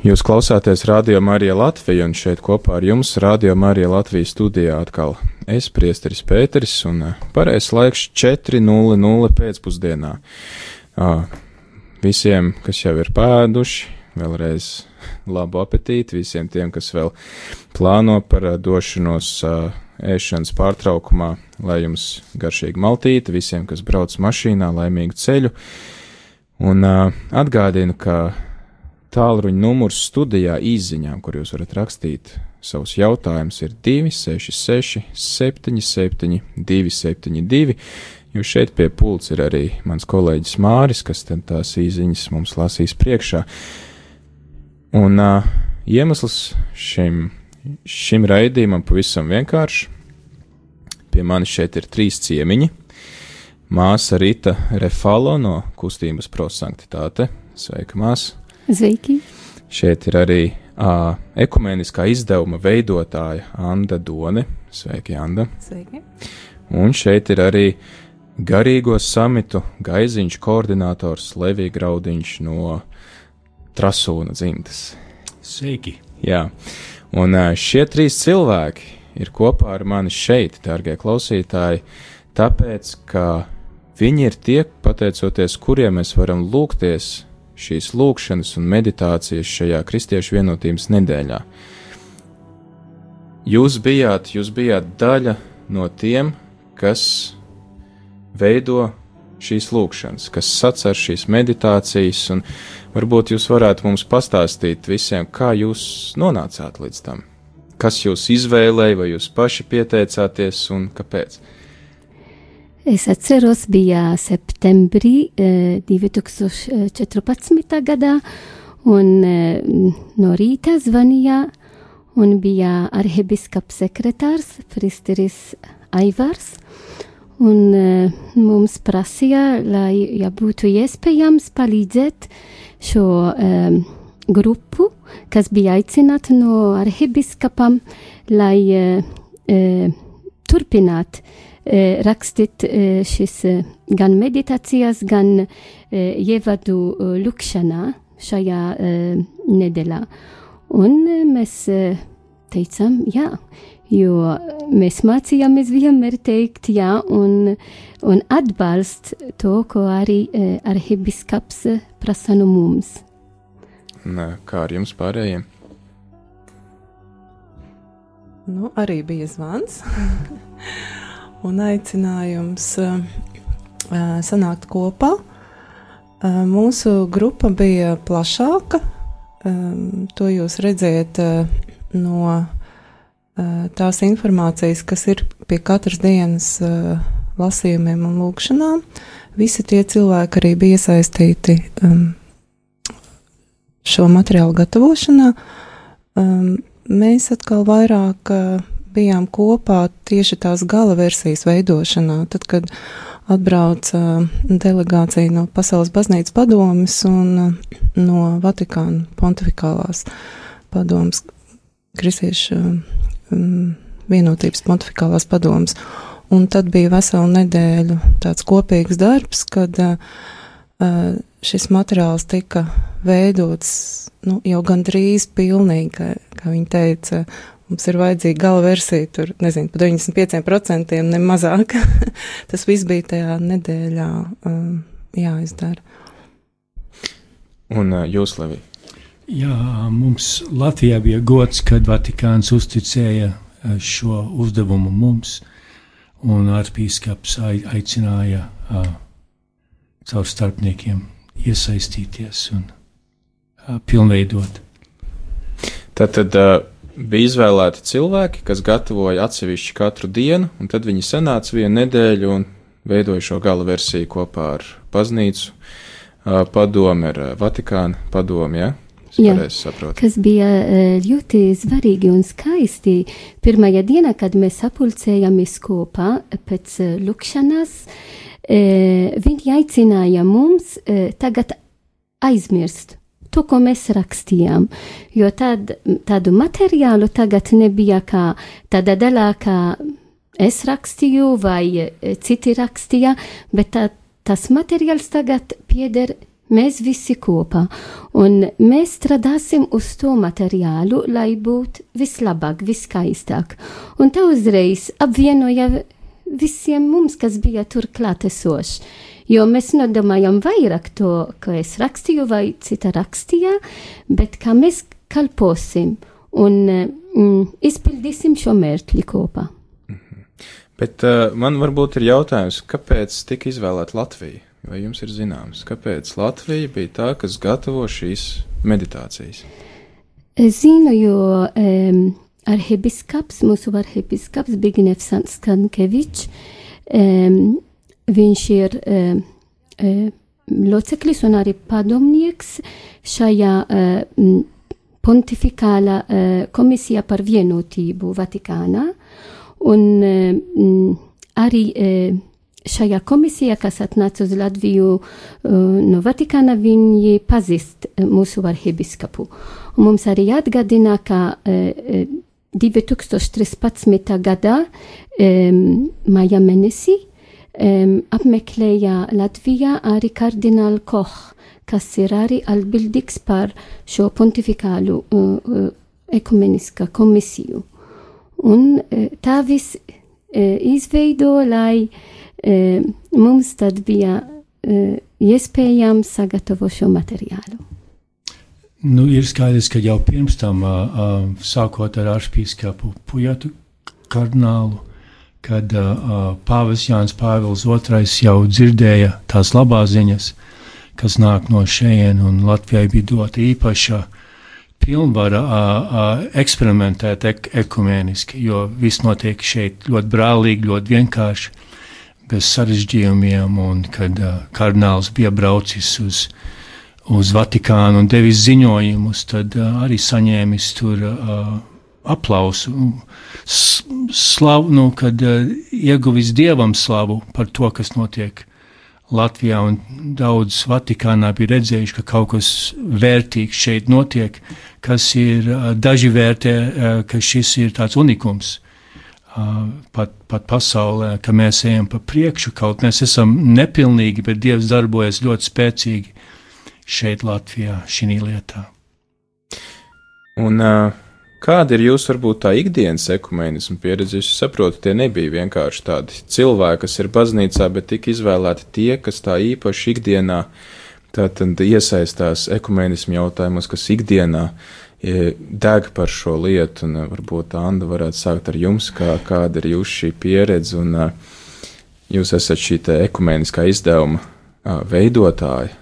Jūs klausāties Radio Marija Latvija, un šeit kopā ar jums Radio Marija Latvijas studijā atkal es, Priesteris Pēteris, un eh, pareizs laiks 4.00 pēcpusdienā. Visiem, kas jau ir pēduši, vēlreiz labu apetīti, visiem tiem, kas vēl plāno par došanos ēšanas pārtraukumā, lai jums garšīgi maltīti, visiem, kas brauc mašīnā, laimīgu ceļu, un atgādinu, ka Tālruņa numurs studijā īsiņām, kur jūs varat rakstīt savus jautājumus, ir 266, 77, 272. Jo šeit pie pults ir arī mans kolēģis Māris, kas tās īsiņas mums lasīs priekšā. Un uh, iemesls šim, šim raidījumam pavisam vienkāršs. Pie manis šeit ir trīs ciemiņi. Māsa Rita Refalo no kustības prosanktitāte. Sveika, māsa! Sveiki! Šeit ir arī uh, ekumeniskā izdevuma veidotāja Anna Done. Sveiki, Anna! Sveiki! Un šeit ir arī garīgo samitu gaiziņš koordinators Levija Graudiņš no Trasūna dzimtas. Sveiki! Jā, un uh, šie trīs cilvēki ir kopā ar mani šeit, dārgie klausītāji, tāpēc, ka viņi ir tie, pateicoties kuriem mēs varam lūgties šīs lūkšanas un meditācijas šajā Kristiešu vienotības nedēļā. Jūs bijāt, jūs bijāt daļa no tiem, kas veido šīs lūkšanas, kas sacer šīs meditācijas, un varbūt jūs varētu mums pastāstīt visiem, kā jūs nonācāt līdz tam, kas jūs izvēlēja, vai jūs paši pieteicāties un kāpēc. Es atceros, bija septembrī 2014. gadā, un no rīta zvanīja, un bija arhibiskaps sekretārs Fristeris Aivars, un mums prasīja, lai, ja būtu iespējams, palīdzēt šo um, grupu, kas bija aicināta no arhibiskapam, lai uh, uh, turpinātu rakstīt šis gan meditācijas, gan ievadu lūkšanā šajā nedēļā. Un mēs teicām, jā, jo mēs mācījāmies vienmēr teikt jā un, un atbalst to, ko arī arhibiskaps prasa no mums. Nē, kā ar jums pārējiem? Nu, arī bija zvans. un aicinājums uh, sanākt kopā. Uh, mūsu grupa bija plašāka. To jūs redzējat uh, no tās informācijas, kas ir pie katras dienas lasījumiem un lūkšanām. Visi tie cilvēki arī bija iesaistīti um, šo materiālu gatavošanā. Um, mēs atkal vairāk bijām kopā tieši tās gala versijas veidošanā, tad, kad atbrauca delegācija no Pasaules baznīcas padomes un no Vatikāna pontifikālās padomes, kristiešu um, vienotības pontifikālās padomes. Un tad bija vesela nedēļa tāds kopīgs darbs, kad uh, šis materiāls tika veidots nu, jau gandrīz pilnīgi, kā, kā viņi teica, Mums ir vajadzīga gala versija, tur nezinu, pa 95% ne mazāk. Tas viss bija tajā nedēļā um, jāizdara. Un uh, jūs, Levi? Jā, mums Latvijā bija gods, kad Vatikāns uzticēja uh, šo uzdevumu mums, un arpīskaps aicināja uh, caur starpniekiem iesaistīties un uh, pilnveidot. Tātad uh, bija izvēlēti cilvēki, kas gatavoja atsevišķi katru dienu, un tad viņi sanāca vienu nedēļu un veidoja šo gala versiju kopā ar baznīcu padomu, ar Vatikānu padomu. Ja? Jā, kas bija ļoti svarīgi un skaisti. Pirmajā dienā, kad mēs sapulcējāmies kopā pēc lukšanas, viņi aicināja mums tagad aizmirst to, ko mēs rakstījām. Jo tad, tādu materiālu tagad nebija kā tāda daļā, kā es rakstīju vai citi rakstīja, bet tā, tas materiāls tagad pieder mēs visi kopā, un mēs strādāsim uz to materiālu, lai būtu vislabāk, viskaistāk. Un tā uzreiz apvienoja visiem mums, kas bija tur klātesoši. Jo mēs nedomājam vairāk to, ko es rakstīju vai cita rakstīja, bet kā mēs kalposim un mm, izpildīsim šo mērķi kopā. Mhm. Bet uh, man varbūt ir jautājums, kāpēc tika izvēlēta Latvija? Vai jums ir zināms, kāpēc Latvija bija tā, kas gatavo šīs meditācijas? Es zinu, jo um, arhibiskaps, mūsu arhibiskaps Bignevs Skankevich, um, viņš ir um, um, loceklis un arī padomnieks šajā uh, pontificālā uh, komisijā par vienotību Vatikānā, un um, arī uh, šajā komisijā, kas atnāca uz Latviju uh, no Vatikāna, viņi pazīst mūsu arhibiskapu. Un mums arī atgādina, ka uh, 2013. gadā um, maija mēnesī um, apmeklēja Latvijā arī kardinālu Koch, kas ir arī atbildīgs par šo pontificālu uh, uh, ekumeniskā komisiju. Un uh, tā viss uh, izveido, lai mums tad bija iespējams sagatavot šo materiālu. Nu, ir skaidrs, ka jau pirms tam, sākot ar arhipīskapu Pujatu kardinālu, kad uh, Pāvils Jānis Pāvils II jau dzirdēja tās labās ziņas, kas nāk no šejienes, un Latvijai bija dota īpaša pilnvara uh, uh, eksperimentēt ek ekumēniski, jo viss notiek šeit ļoti brālīgi, ļoti vienkārši, bez sarežģījumiem, un kad uh, kardināls bija braucis uz uz Vatikānu un devis ziņojumus, tad uh, arī saņēmis tur uh, aplausu, slavu, nu, kad uh, ieguvis dievam slavu par to, kas notiek Latvijā, un daudz Vatikānā bija redzējuši, ka kaut kas vērtīgs šeit notiek, kas ir uh, daži vērtē, uh, ka šis ir tāds unikums. Pat, pat pasaulē, ka mēs ejam pa priekšu, kaut mēs esam nepilnīgi, bet Dievs darbojas ļoti spēcīgi šeit, Latvijā, šī lietā. Un, uh, kāda ir jūsu varbūt tā ikdienas ekumēnismu pieredze? Es saprotu, tie nebija vienkārši tādi cilvēki, kas ir baznīcā, bet tika izvēlēti tie, kas tā īpaši ikdienā tātad iesaistās ekumēnismu jautājumos, kas ikdienā deg par šo lietu, un varbūt Anna varētu sākt ar jums, kā, kāda ir jūsu šī pieredze, un jūs esat šī ekumēniskā izdevuma veidotāja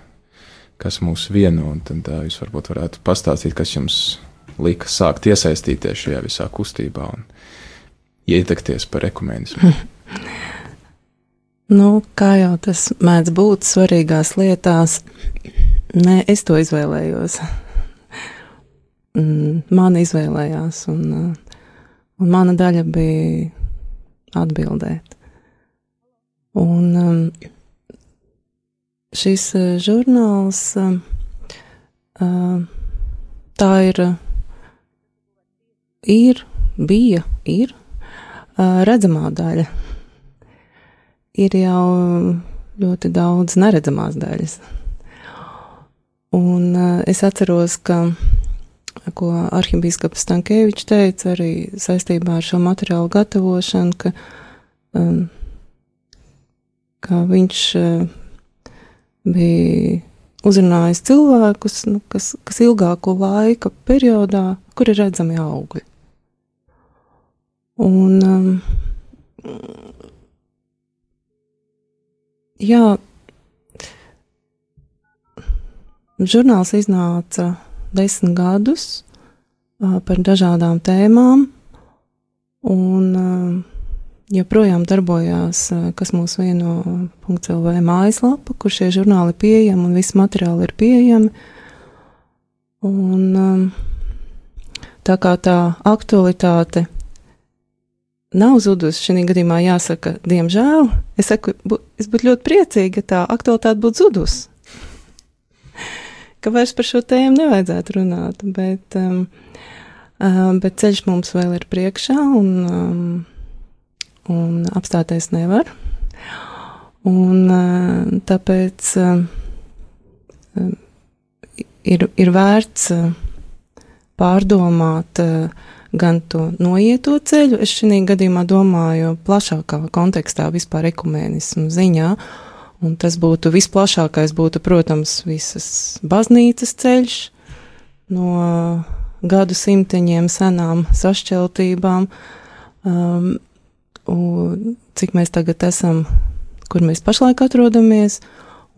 kas mūs vieno, un tad jūs varbūt varētu pastāstīt, kas jums lika sākt iesaistīties šajā visā kustībā un ietekties par ekumēnismu. nu, kā jau tas mēdz būt svarīgās lietās, nē, es to izvēlējos. Mm, man izvēlējās, un, un mana daļa bija atbildēt. Un, um, šis uh, žurnāls, uh, uh, tā ir, ir, bija, ir redzamā daļa. Ir jau ļoti daudz neredzamās daļas. Un es atceros, ka, ko arhibīskaps Stankēvičs teica arī saistībā ar šo materiālu gatavošanu, ka, ka viņš bija uzrunājis cilvēkus, nu, kas, kas ilgāku laika periodā, kur ir redzami augļi. Un, um, jā, žurnāls iznāca desmit gadus uh, par dažādām tēmām, un uh, joprojām darbojās, eh, kas mūs vieno .lv mājaslapa, kur šie žurnāli ir pieejami un visi materiāli ir pieejami. Un, um, tā kā tā aktualitāte nav zudusi, šī gadījumā jāsaka, diemžēl, es saku, bu, es būtu ļoti priecīga, ja tā aktualitāte būtu zudusi. ka vairs par šo tēmu nevajadzētu runāt, bet, um, um, bet ceļš mums vēl ir priekšā un um, un apstāties nevar. Un, eh, tāpēc eh, ir, ir vērts pārdomāt gan to noieto ceļu, es šī gadījumā domāju plašākā kontekstā vispār ekumēnismu ziņā, un tas būtu visplašākais būtu, protams, visas baznīcas ceļš no gadu simteņiem senām sašķeltībām, um, un cik mēs tagad esam, kur mēs pašlaik atrodamies,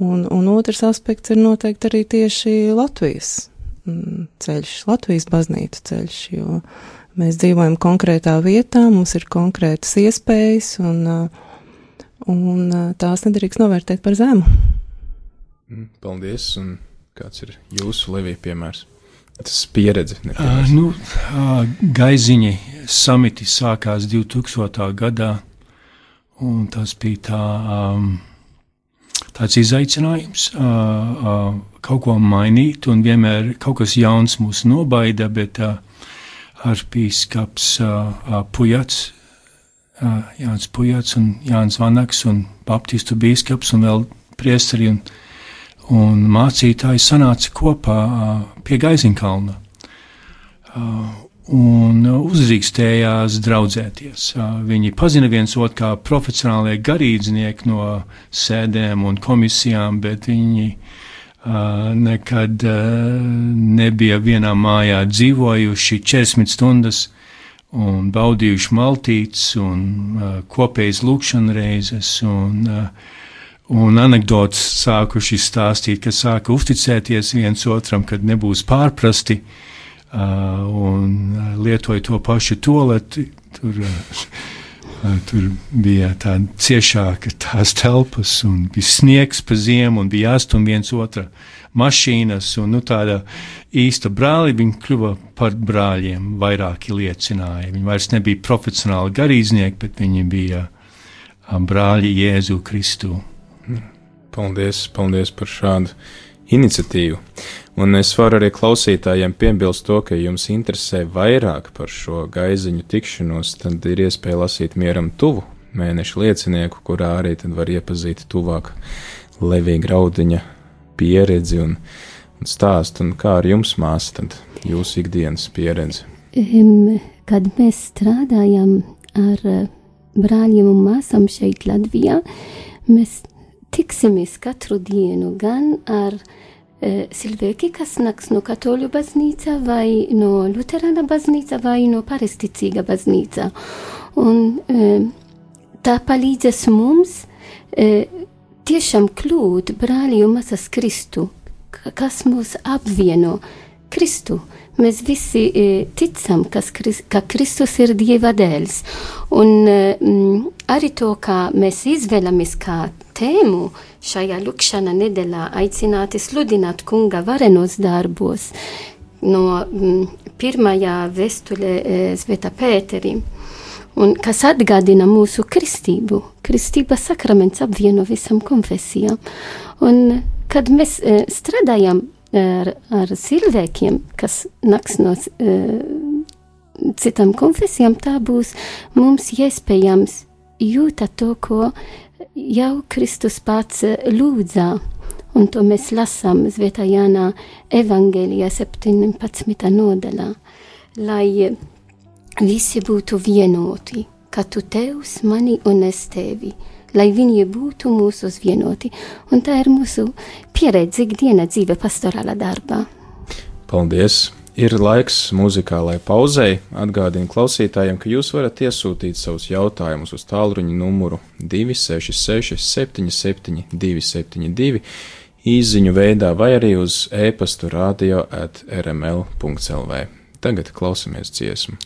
un, un otrs aspekts ir noteikti arī tieši Latvijas mm, ceļš, Latvijas baznīcu ceļš, jo mēs dzīvojam konkrētā vietā, mums ir konkrētas iespējas, un, uh, un uh, tās nedrīkst novērtēt par zemu. Mm, paldies, un kāds ir jūsu Levija piemērs? Tas pieredze. Uh, nu, uh, gaiziņi samiti sākās 2000. gadā, un tas bija tā, um, tāds izaicinājums uh, uh, kaut ko mainīt, un vienmēr kaut kas jauns mūs nobaida, bet uh, arhīpīskaps uh, uh, Pujats, uh, Jānis Pujats un Jānis Vanaks un Baptistu bīskaps un vēl priesteri un un mācītāji sanāca kopā pie Gaiziņkalna un uzrīkstējās draudzēties. Viņi pazina viens otru kā profesionālie garīdznieki no sēdēm un komisijām, bet viņi nekad nebija vienā mājā dzīvojuši 40 stundas un baudījuši maltītes un kopējas lūkšanreizes reizes. Un, Un anekdotas sākuši stāstīt, ka sāka uzticēties viens otram, kad nebūs pārprasti, un lietoja to pašu toleti. Tur, tur bija tāda ciešāka tās telpas, un bija sniegs pa ziemu, un bija jāstum viens otra mašīnas, un nu, tāda īsta brāli viņi kļuva par brāļiem, vairāki liecināja. Viņi vairs nebija profesionāli garīdznieki, bet viņi bija brāļi Jēzu Kristu. Paldies, paldies par šādu iniciatīvu. Un es varu arī klausītājiem piebilst to, ka jums interesē vairāk par šo gaiziņu tikšanos, tad ir iespēja lasīt mieram tuvu mēneša liecinieku, kurā arī tad var iepazīt tuvāk Levija Graudiņa pieredzi un, un stāstu, un kā ar jums māsa, tad jūsu ikdienas pieredze. Kad mēs strādājam ar eh, brāļiem un māsām šeit Latvijā, mēs tiksimies katru dienu gan ar e, cilvēki, kas nāks no katoļu baznīca vai no luterāna baznīca vai no paresticīga baznīca. Un tā palīdzēs mums tiešām kļūt brāļi un masas Kristu, kas mūs apvieno Kristu. Mēs visi ticam, kas, ka Kristus ir Dieva dēls. Un arī to, kā mēs izvēlamies kā tēmu šajā lukšana nedēļā aicināti sludināt kunga varenos darbos no mm, pirmajā vēstulē e, Sveta Pēterim. Un kas atgādina mūsu kristību. Kristība sakraments apvieno visam konfesijām. Un kad mēs e, strādājam ar, ar cilvēkiem, kas nāks no uh, citām konfesijām, tā būs mums iespējams jūta to, ko jau Kristus pats eh, lūdzā. Un to mēs lasām Zvietā Jānā Evangelijā 17. nodaļā, lai eh, visi būtu vienoti, ka tu tevs mani un es tevi, lai viņi būtu mūsu vienoti. Un tā ir mūsu pieredze ikdiena dzīve pastorāla darbā. Paldies! Ir laiks muzikālai pauzei. Atgādinu klausītājiem, ka jūs varat iesūtīt savus jautājumus uz tālruņa numuru 266, 77, 272, īsiņu veidā vai arī uz e-pastu radio at rml.clv. Tagad klausamies dziesmu.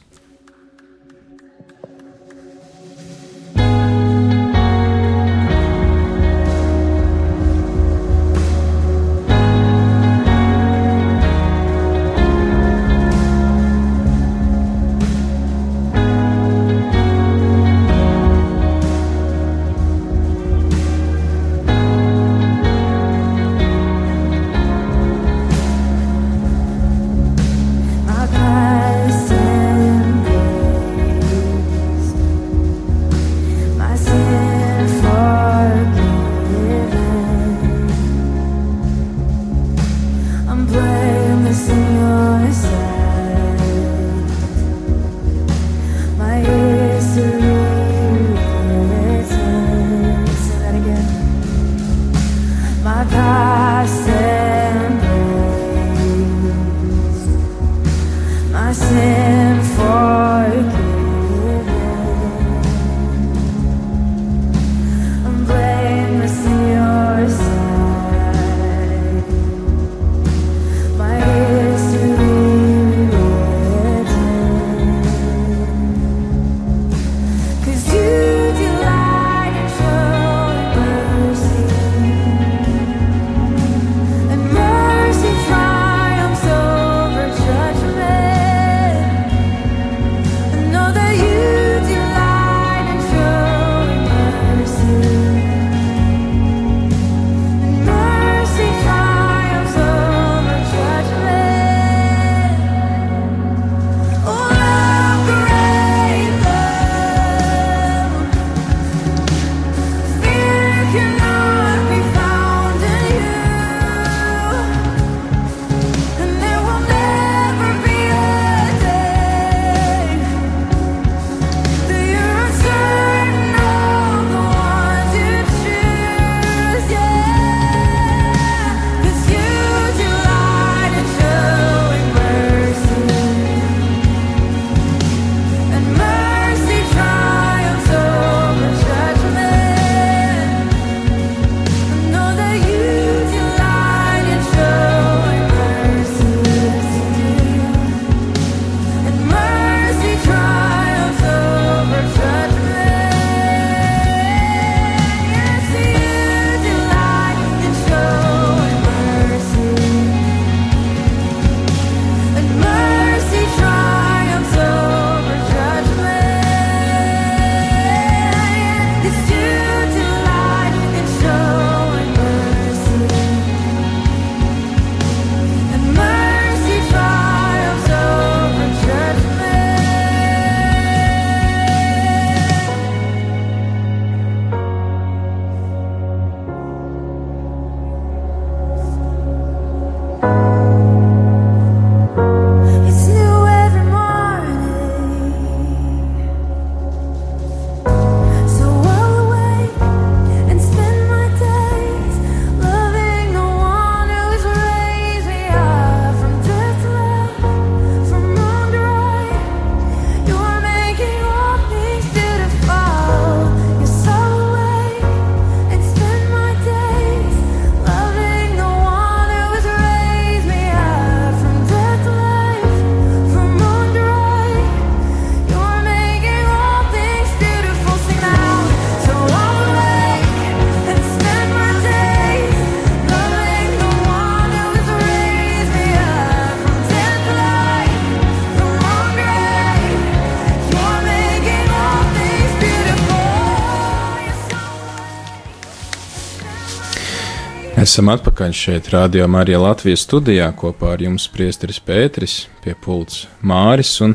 Esam atpakaļ šeit, Rādio Marija Latvijas studijā, kopā ar jums priesteris Pēteris, pie pults Māris, un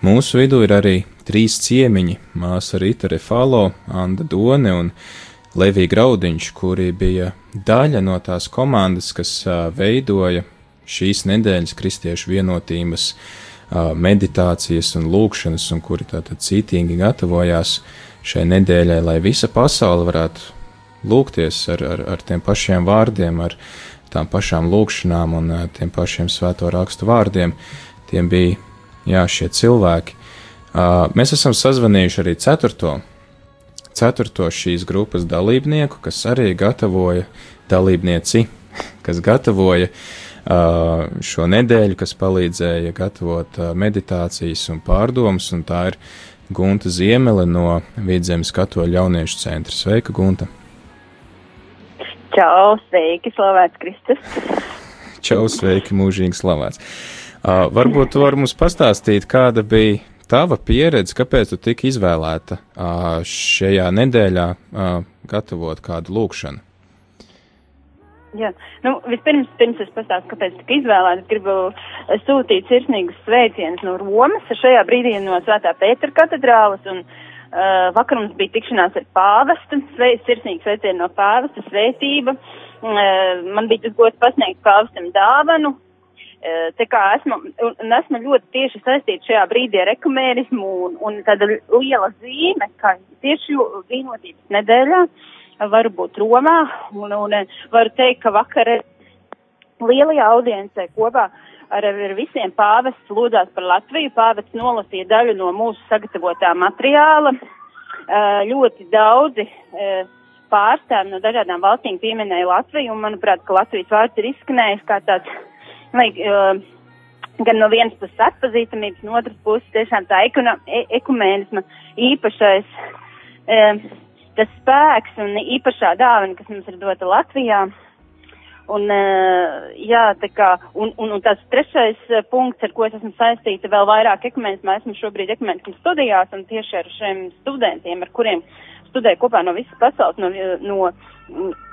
mūsu vidū ir arī trīs ciemiņi - māsa Rita Refalo, Anda Done un Levija Graudiņš, kuri bija daļa no tās komandas, kas veidoja šīs nedēļas kristiešu vienotības meditācijas un lūkšanas, un kuri tātad cītīgi gatavojās šai nedēļai, lai visa pasaule varētu lūgties ar, ar, ar tiem pašiem vārdiem, ar tām pašām lūkšanām un uh, tiem pašiem svēto rakstu vārdiem. Tiem bija jā, šie cilvēki. Uh, mēs esam sazvanījuši arī ceturto, ceturto šīs grupas dalībnieku, kas arī gatavoja dalībnieci, kas gatavoja uh, šo nedēļu, kas palīdzēja gatavot uh, meditācijas un pārdomas, un tā ir Gunta Ziemele no Vidzemes katoļu jauniešu centra. Sveika, Gunta! Čau, sveiki, slavēts Kristus. Čau, sveiki, mūžīgi slavēts. Uh, varbūt tu vari mums pastāstīt, kāda bija tava pieredze, kāpēc tu tika izvēlēta uh, šajā nedēļā uh, gatavot kādu lūkšanu? Jā, nu, vispirms, pirms es pastāstu, kāpēc tika izvēlēta, gribu sūtīt sirsnīgus sveicienus no Romas, šajā brīdī no Svētā Pētera katedrālas, un uh, Uh, vakar mums bija tikšanās ar pāvestu, sveic, sirsnīgi sveicienu no pāvesta, svētība. Uh, man bija tas gods pasniegt pāvestam dāvanu. Uh, te kā esmu, un esmu ļoti tieši saistīta šajā brīdī ar ekumēnismu un, un tāda liela zīme, ka tieši vienotības nedēļā varu būt Romā un, un varu teikt, ka vakar lielajā audiencē kopā ar, ar visiem pāvests lūdzās par Latviju. Pāvests nolasīja daļu no mūsu sagatavotā materiāla. Uh, ļoti daudzi uh, pārstāvi no dažādām valstīm pieminēja Latviju, un manuprāt, ka Latvijas vārds ir izskanējis kā tāds, laik, uh, gan no vienas puses atpazīstamības, no otras puses tiešām tā e ekumēnisma īpašais, tas spēks un īpašā dāvana, kas mums ir dota Latvijā. Un, jā, tā kā, un, un, un tas trešais punkts, ar ko es esmu saistīta vēl vairāk ekumēnismā, esmu šobrīd ekumēnismu studijās un tieši ar šiem studentiem, ar kuriem studēju kopā no visas pasaules, no, no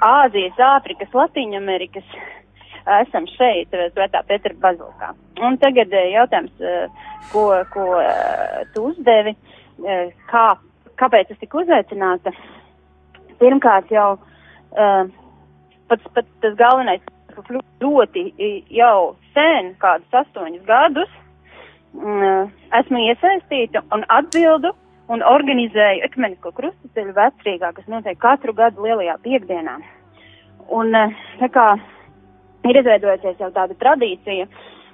Āzijas, Āfrikas, Latīņamerikas, esam šeit, Svētā Petra bazilikā. Un tagad jautājums, ko, ko tu uzdevi, kā, kāpēc es tiku uzaicināta? Pirmkārt jau. Uh, pats, pats tas galvenais, ka ļoti jau sen, kādus astoņus gadus, mm, esmu iesaistīta un atbildu un organizēju ekumenisko krustaceļu vecrīgā, kas notiek katru gadu lielajā piekdienā. Un eh, tā kā ir izveidojusies jau tāda tradīcija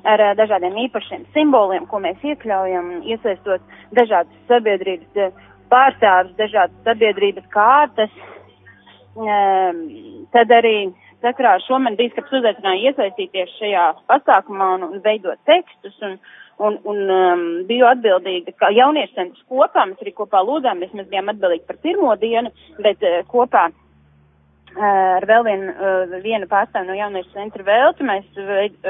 ar eh, dažādiem īpašiem simboliem, ko mēs iekļaujam, iesaistot dažādas sabiedrības eh, pārstāvis, dažādas sabiedrības kārtas, tad arī sakrā ar šo man bīskaps uzaicināja iesaistīties šajā pasākumā un, un veidot tekstus un, un, un um, biju atbildīga, kā jauniešu centrs kopā, mēs arī kopā lūdzāmies, mēs bijām atbildīgi par pirmo dienu, bet uh, kopā uh, ar vēl vienu, uh, vienu pārstāvu no jauniešu centra velti mēs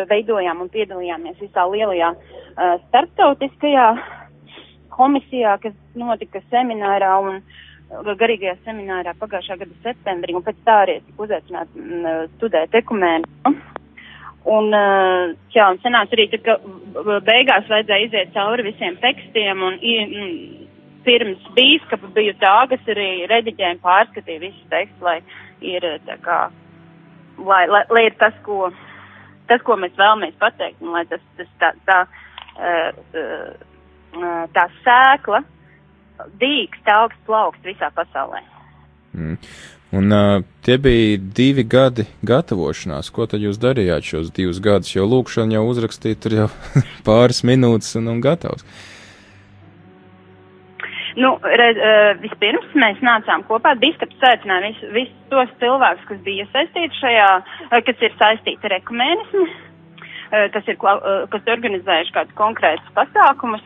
veidojām un piedalījāmies visā lielajā uh, starptautiskajā komisijā, kas notika seminārā un uh, garīgajā seminārā pagājušā gada septembrī, un pēc tā arī es tiku uzaicināta mm, studēt ekumēnu. Un, jā, un sanāca arī, ka beigās vajadzēja iziet cauri visiem tekstiem, un pirms bīskapa biju tā, kas arī rediģēja un pārskatīja visus tekstus, lai ir tā kā, lai, lai, lai ir tas, ko, tas, ko mēs vēlamies pateikt, un lai tas, tas tā, tā, tā sēkla, dīkst, augsts plaukst visā pasaulē. Mm. Un uh, tie bija divi gadi gatavošanās. Ko tad jūs darījāt šos divus gadus? Jo lūkšana jau uzrakstīja tur jau pāris minūtes un, un gatavs. Nu, redz, vispirms mēs nācām kopā, biskaps saicināja visus vis tos cilvēkus, kas bija iesaistīti šajā, kas ir saistīti ar ekumēnismu, kas ir, kas organizējuši kādus konkrētus pasākumus,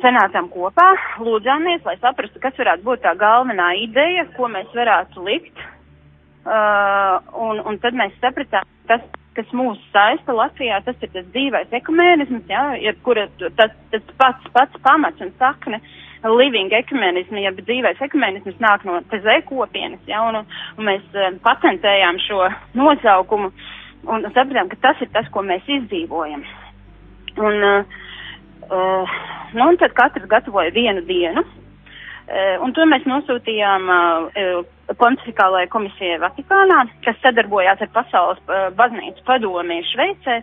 sanācām kopā, lūdzāmies, lai saprastu, kas varētu būt tā galvenā ideja, ko mēs varētu likt. Uh, un, un tad mēs sapratām, tas, kas mūs saista Latvijā, tas ir tas dzīvais ekumēnisms, jā, ja, kura tas, tas pats, pats pamats un sakne living ekumenismu, ja dzīvais ekumenisms nāk no TZ kopienas, jā, un, un mēs uh, patentējām šo nosaukumu un sapratām, ka tas ir tas, ko mēs izdzīvojam. Un, uh, Uh, nu, un tad katrs gatavoja vienu dienu. Uh, un to mēs nosūtījām uh, pontificālajai komisijai Vatikānā, kas sadarbojās ar Pasaules uh, baznīcu padomī Šveicē.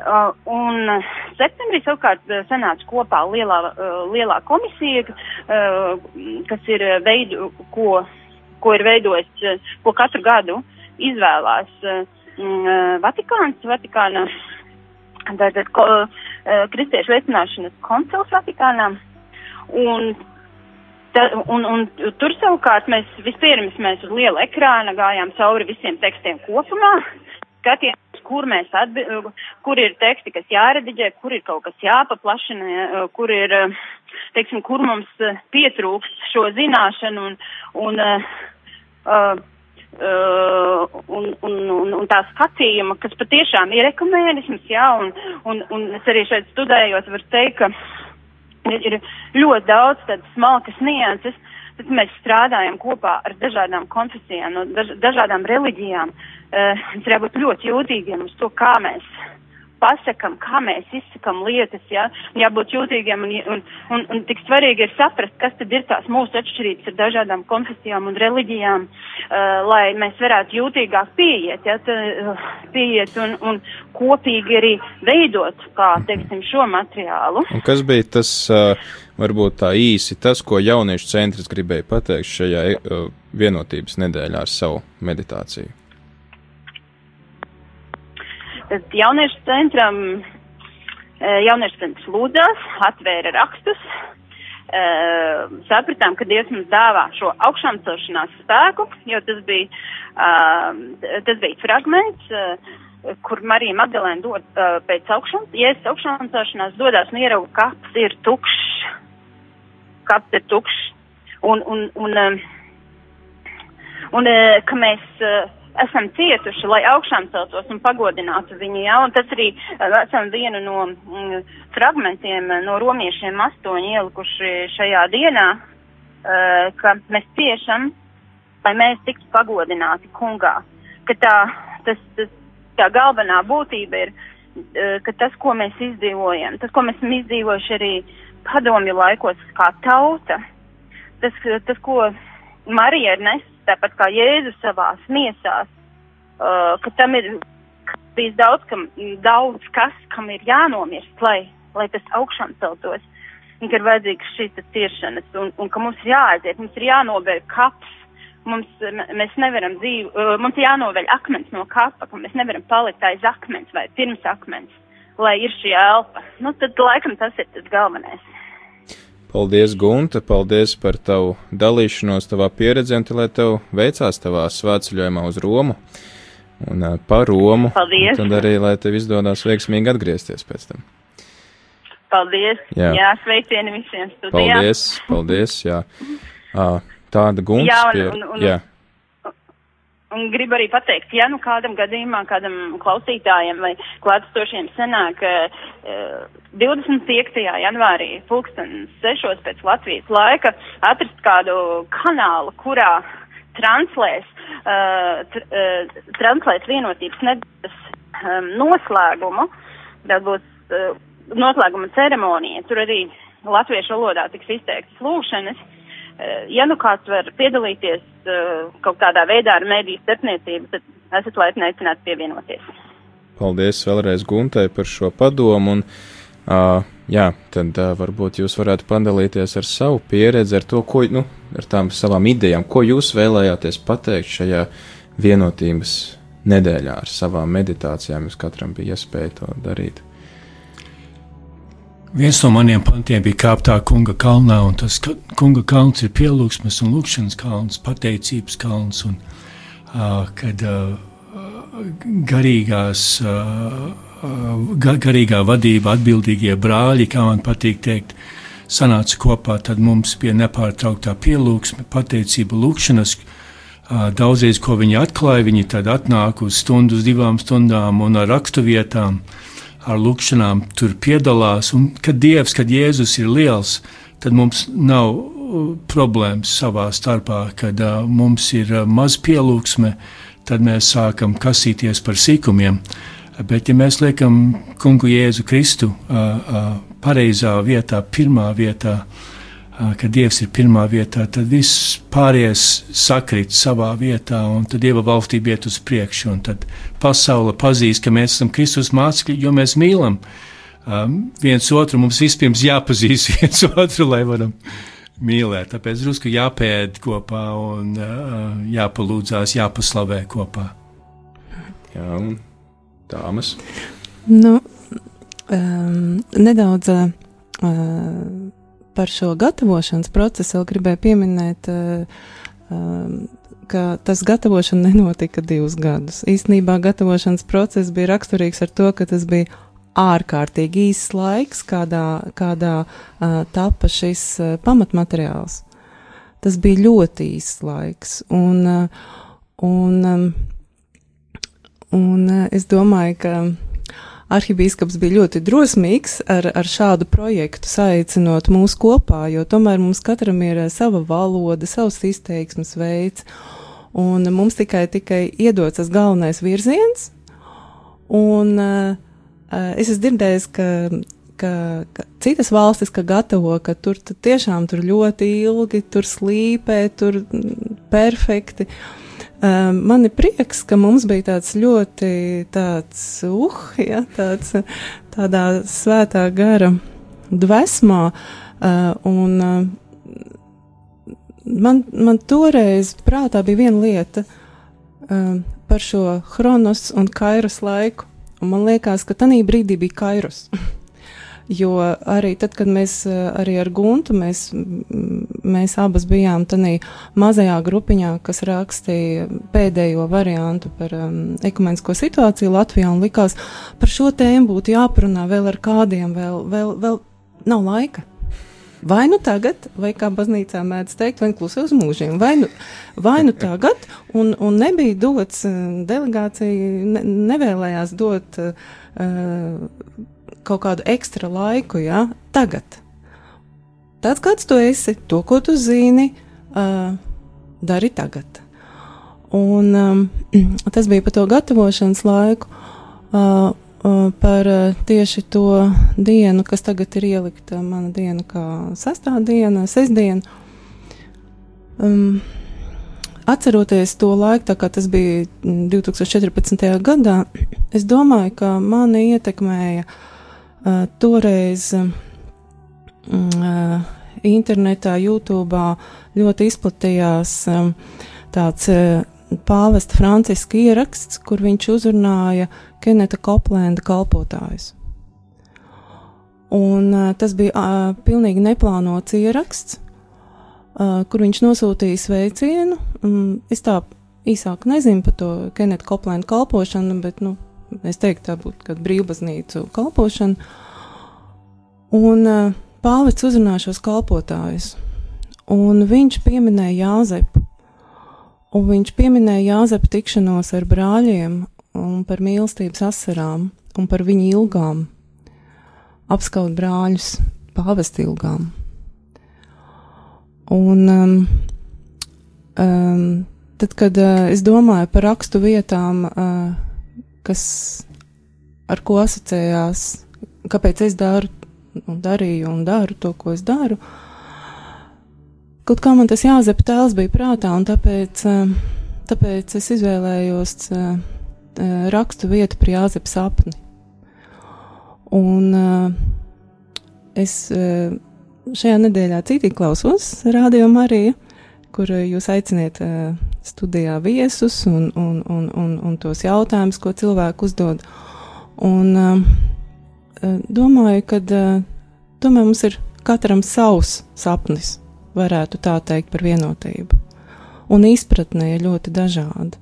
Uh, un septembrī savukārt uh, sanāca kopā lielā, uh, lielā komisija, uh, kas ir veidu, ko, ko ir veidojis, uh, ko katru gadu izvēlās uh, Vatikāns, Vatikāna tātad ko, uh, kristiešu veicināšanas koncils Vatikānā. Un, ta, un, un tur savukārt mēs vispirms mēs uz liela ekrāna gājām cauri visiem tekstiem kopumā, skatījāmies, kur mēs atbi, kur ir teksti, kas jārediģē, kur ir kaut kas jāpaplašina, kur ir, teiksim, kur mums pietrūkst šo zināšanu un, un uh, uh, Uh, un, un, un, un tā skatījuma, kas patiešām ir ekumēnisms, jā, un, un, un es arī šeit studējot varu teikt, ka ir ļoti daudz tādas smalkas nianses, tad mēs strādājam kopā ar dažādām konfesijām, no daž, dažādām reliģijām. Uh, mums jābūt ļoti jūtīgiem uz to, kā mēs pasakam, kā mēs izsakam lietas, jā, jābūt jūtīgiem un, un, un, un tik svarīgi ir saprast, kas tad ir tās mūsu atšķirības ar dažādām konfesijām un reliģijām, uh, lai mēs varētu jūtīgāk pieiet, jā, tā, uh, pieiet un, un kopīgi arī veidot, kā, teiksim, šo materiālu. Un kas bija tas, uh, varbūt tā īsi, tas, ko jauniešu centrs gribēja pateikt šajā uh, vienotības nedēļā ar savu meditāciju? Tad jauniešu centram, jauniešu centrs lūdzās, atvēra rakstus, sapratām, ka Dievs mums dāvā šo augšām celšanās spēku, jo tas bija, tas bija fragments, kur Marija Magdalēna dod pēc augšām, jēzus augšām celšanās dodās un ierauga, kaps ir tukšs, kaps ir tukšs, un, un, un, un, un ka mēs esam cietuši, lai augšām celtos un pagodinātu viņu, ja, un tas arī esam vienu no mm, fragmentiem no romiešiem astoņi ielikuši šajā dienā, uh, ka mēs ciešam, lai mēs tiktu pagodināti kungā, ka tā, tas, tas, tā galvenā būtība ir, uh, ka tas, ko mēs izdzīvojam, tas, ko mēs esam izdzīvojuši arī padomju laikos kā tauta, tas, tas ko Marija ir nes tāpat kā Jēzus savās miesās, uh, ka tam ir bijis daudz, kam, daudz kas, kam ir jānomirst, lai, lai tas augšām celtos, un ka ir vajadzīgas šīs ciešanas, un, un ka mums ir jāaiziet, mums ir jānobeļ kaps, mums, mēs nevaram dzīvu, uh, mums ir jānoveļ akmens no kapa, ka mēs nevaram palikt aiz akmens vai pirms akmens, lai ir šī elpa. Nu, tad laikam tas ir tas galvenais. Paldies, Gunta, paldies par tavu dalīšanos, tavā pieredzē, un lai tev veicās tavā svētceļojumā uz Romu un par Romu. Paldies! Un arī, lai tev izdodas veiksmīgi atgriezties pēc tam. Paldies! Jā, jā sveicieni visiem studijā! Paldies, paldies, jā. Tāda Gunta. Jā, un, un, un, jā. Un gribu arī pateikt, ja nu kādam gadījumā, kādam klausītājam vai klātsošiem senāk, uh, 25. janvārī pulksten 6. pēc Latvijas laika atrast kādu kanālu, kurā translēs, uh, tr, uh, translēs vienotības nedēļas um, noslēgumu, tad būs uh, noslēguma ceremonija, tur arī latviešu valodā tiks izteiktas lūkšanas. Uh, ja nu kāds var piedalīties uh, kaut kādā veidā ar mēdīju starpniecību, tad esat laipni aicināti pievienoties. Paldies vēlreiz Guntai par šo padomu. Un Uh, jā, tad uh, varbūt jūs varētu padalīties ar savu pieredzi, ar to, ko, nu, ar tām savām idejām, ko jūs vēlējāties pateikt šajā vienotības nedēļā ar savām meditācijām. Jums katram bija iespēja to darīt. Viens no maniem pantiem bija kāptā kunga kalnā, un tas kunga kalns ir pielūgsmes un lūkšanas kalns, pateicības kalns, un uh, kad uh, garīgās uh, garīgā vadība, atbildīgie brāļi, kā man patīk teikt, sanāca kopā, tad mums bija nepārtrauktā pielūgsme, pateicība, lūkšanas. Daudzreiz, ko viņi atklāja, viņi tad atnāk uz stundu, uz divām stundām un ar raksturvietām, ar lūkšanām tur piedalās. Un kad Dievs, kad Jēzus ir liels, tad mums nav problēmas savā starpā, kad uh, mums ir uh, maz pielūgsme, tad mēs sākam kasīties par sīkumiem. Bet, ja mēs liekam kungu Jēzu Kristu uh, uh, pareizā vietā, pirmā vietā, uh, kad Dievs ir pirmā vietā, tad viss pārējais sakrīt savā vietā, un tad Dieva valstība iet uz priekšu, un tad pasaule pazīst, ka mēs esam Kristus mācekļi, jo mēs mīlam um, viens otru. Mums vispirms jāpazīst viens otru, lai varam mīlēt. Tāpēc drusku jāpēd kopā un uh, jāpalūdzās, jāpaslavē kopā. Jā, un Tāmas? Nu, um, nedaudz uh, par šo gatavošanas procesu vēl gribēju pieminēt, uh, um, ka tas gatavošana nenotika divus gadus. Īsnībā gatavošanas process bija raksturīgs ar to, ka tas bija ārkārtīgi īsts laiks, kādā, kādā uh, tapa šis uh, pamatmateriāls. Tas bija ļoti īsts laiks. Un, un um, Un eh, es domāju, ka arhibīskaps bija ļoti drosmīgs ar, ar šādu projektu saicinot mūs kopā, jo tomēr mums katram ir eh, sava valoda, savs izteiksmes veids, un mums tikai, tikai iedots tas galvenais virziens, un uh, es esmu dzirdējis, ka, ka, ka citas valstis, ka gatavo, ka tur tiešām tur ļoti ilgi, tur slīpē, tur mm, perfekti, uh, Um, man ir prieks, ka mums bija tāds ļoti tāds, uh, ja, tāds, tādā svētā gara dvēsmā, uh, un uh, man, man toreiz prātā bija viena lieta uh, par šo Chronos un Kairas laiku, Un man liekas, ka tajā brīdī bija kairus. Jo arī tad, kad mēs arī ar Guntu, mēs, mēs abas bijām tādā mazajā grupiņā, kas rakstīja pēdējo variantu par um, ekumenisko situāciju Latvijā, un likās, par šo tēmu būtu jāparunā vēl ar kādiem, vēl, vēl, vēl nav laika. Vai nu tagad, vai kā baznīcā mēdz teikt, vai nu klusi uz mūžiem, vai nu, vai nu tagad, un, un nebija dots, delegācija ne, nevēlējās dot uh, kaut kādu ekstra laiku, ja, tagad. Tāds, kāds tu esi, to, ko tu zini, uh, dari tagad. Un um, tas bija par to gatavošanas laiku, uh, uh, par uh, tieši to dienu, kas tagad ir ielikta mana diena kā sastāvdiena, sestdiena. Um, atceroties to laiku, tā kā tas bija 2014. gadā, es domāju, ka mani ietekmēja uh, toreiz uh, internetā, YouTube ļoti izplatījās um, tāds uh, pāvesta Franciska ieraksts, kur viņš uzrunāja Keneta Koplenda kalpotājus. Un, uh, tas bija uh, pilnīgi neplānots ieraksts, uh, kur viņš nosūtīja sveicienu. Um, es tā īsāk nezinu par to Keneta Koplenda kalpošanu, bet nu, es teiktu, tā būtu brīvbaznīcu kalpošana. Un uh, Pāvils uzrunā šos kalpotājus, un viņš pieminēja Jāzepu, un viņš pieminēja Jāzepa tikšanos ar brāļiem un par mīlestības asarām un par viņu ilgām, apskaut brāļus pāvesta ilgām. Un um, um, tad, kad uh, es domāju par rakstu vietām, uh, kas ar ko asociējās, kāpēc es daru un darīju un daru to, ko es daru. Kaut kā man tas jāzep tēls bija prātā, un tāpēc, eh, tāpēc es izvēlējos eh, eh, rakstu vietu par jāzep sapni. Un es šajā nedēļā citīgi klausos Radio Mariju, kur jūs aiciniet studijā viesus un, un, un, un, un tos jautājumus, ko cilvēku uzdod. Un, domāju, ka tomēr mums ir katram savs sapnis, varētu tā teikt, par vienotību. Un izpratne ir ļoti dažāda.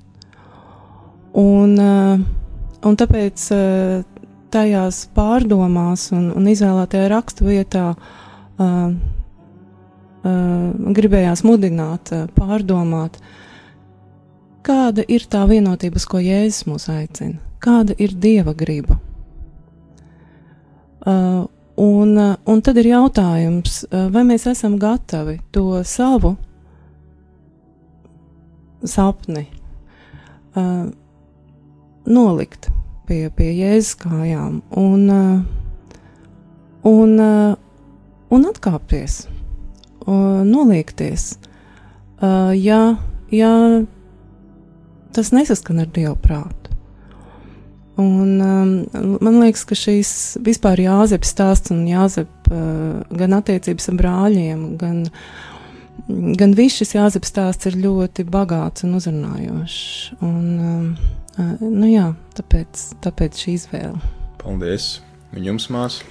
Un, un tāpēc tajās pārdomās un, un izvēlētajā rakstu vietā uh, uh, gribējās mudināt, uh, pārdomāt, kāda ir tā vienotība, ko Jēzus mūs aicina, kāda ir Dieva griba. Uh, un, uh, un tad ir jautājums, uh, vai mēs esam gatavi to savu sapni nolikt pie, pie jēzus kājām un, un, un atkāpties, noliekties, ja, ja tas nesaskan ar Dievu prātu. Un, um, man liekas, ka šīs vispār Jāzeps stāsts un Jāzep uh, gan attiecības ar brāļiem, gan, gan viss šis Jāzeps stāsts ir ļoti bagāts un uzrunājošs. Un, um, uh, nu jā, tāpēc, tāpēc šī izvēle. Paldies! Un jums, māsa?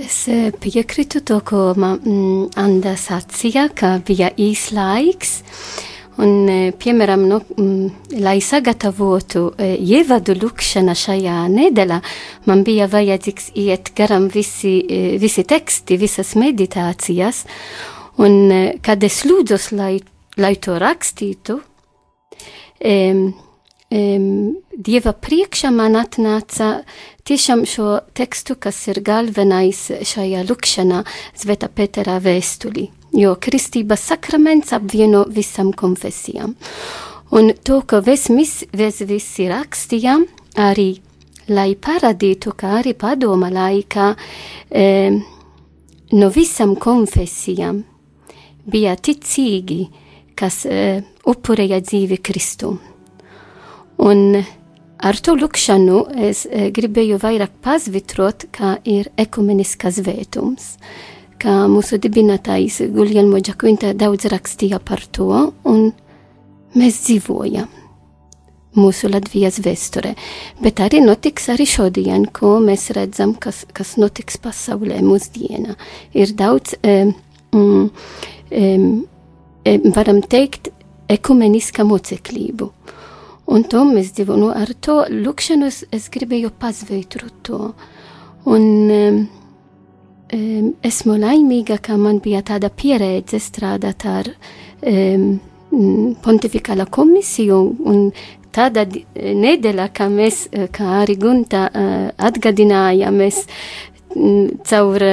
Es uh, piekrītu to, ko mm, Anna sacīja, ka bija īs laiks. Uh, Un, e, piemēram, nu, lai sagatavotu e, ievadu lukšana šajā nedēļā, man bija vajadzīgs iet garam visi, e, visi teksti, visas meditācijas. Un, kad es lūdzu, lai, lai to rakstītu, um, um, Dieva priekšā man atnāca tiešām šo tekstu, kas ir galvenais šajā lukšanā, Zveta Petera vēstulī jo kristības sakraments apvieno visam konfesijām. Un to, ka mēs visi rakstījām, arī lai parādītu, ka arī padoma laikā e, no visam konfesijām bija ticīgi, kas e, upurēja dzīvi Kristu. Un ar to lūkšanu es e, gribēju vairāk pazvitrot, kā ir ekumeniskas vētums ka mūsu dibinātājs Guljelmo Džakvinta daudz rakstīja par to, un mēs dzīvojam. mūsu Latvijas vēsturē. Bet arī notiks arī šodien, ko mēs redzam, kas, kas notiks pasaulē mūsdienā. Ir daudz, um, um, um, varam teikt, ekumeniska moceklību. Un to mēs dzīvo, nu, ar to lūkšanu es, es gribēju pazveitrot to. Un um, um, esmu laimīga, ka man bija tāda pieredze strādāt ar um, pontificāla komisiju un tāda nedēļa, kā mēs, kā arī Gunta atgadināja, mēs caur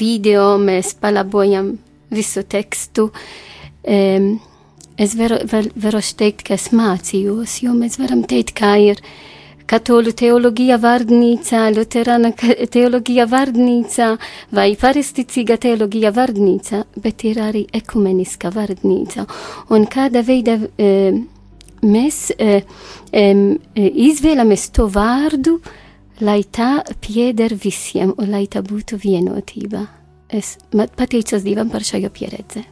video mēs palabojam visu tekstu. Es varu, varu teikt, ka es mācījos, jo mēs varam teikt, kā ir katoļu teoloģija vārdnīca, luterāna teoloģija vārdnīca vai paristicīga teoloģija vārdnīca, bet ir arī ekumeniska vārdnīca. Un kāda veida e, mēs e, e, izvēlamies to vārdu, lai tā pieder visiem un lai tā būtu vienotība. Es pateicos Dievam par šo pieredzi.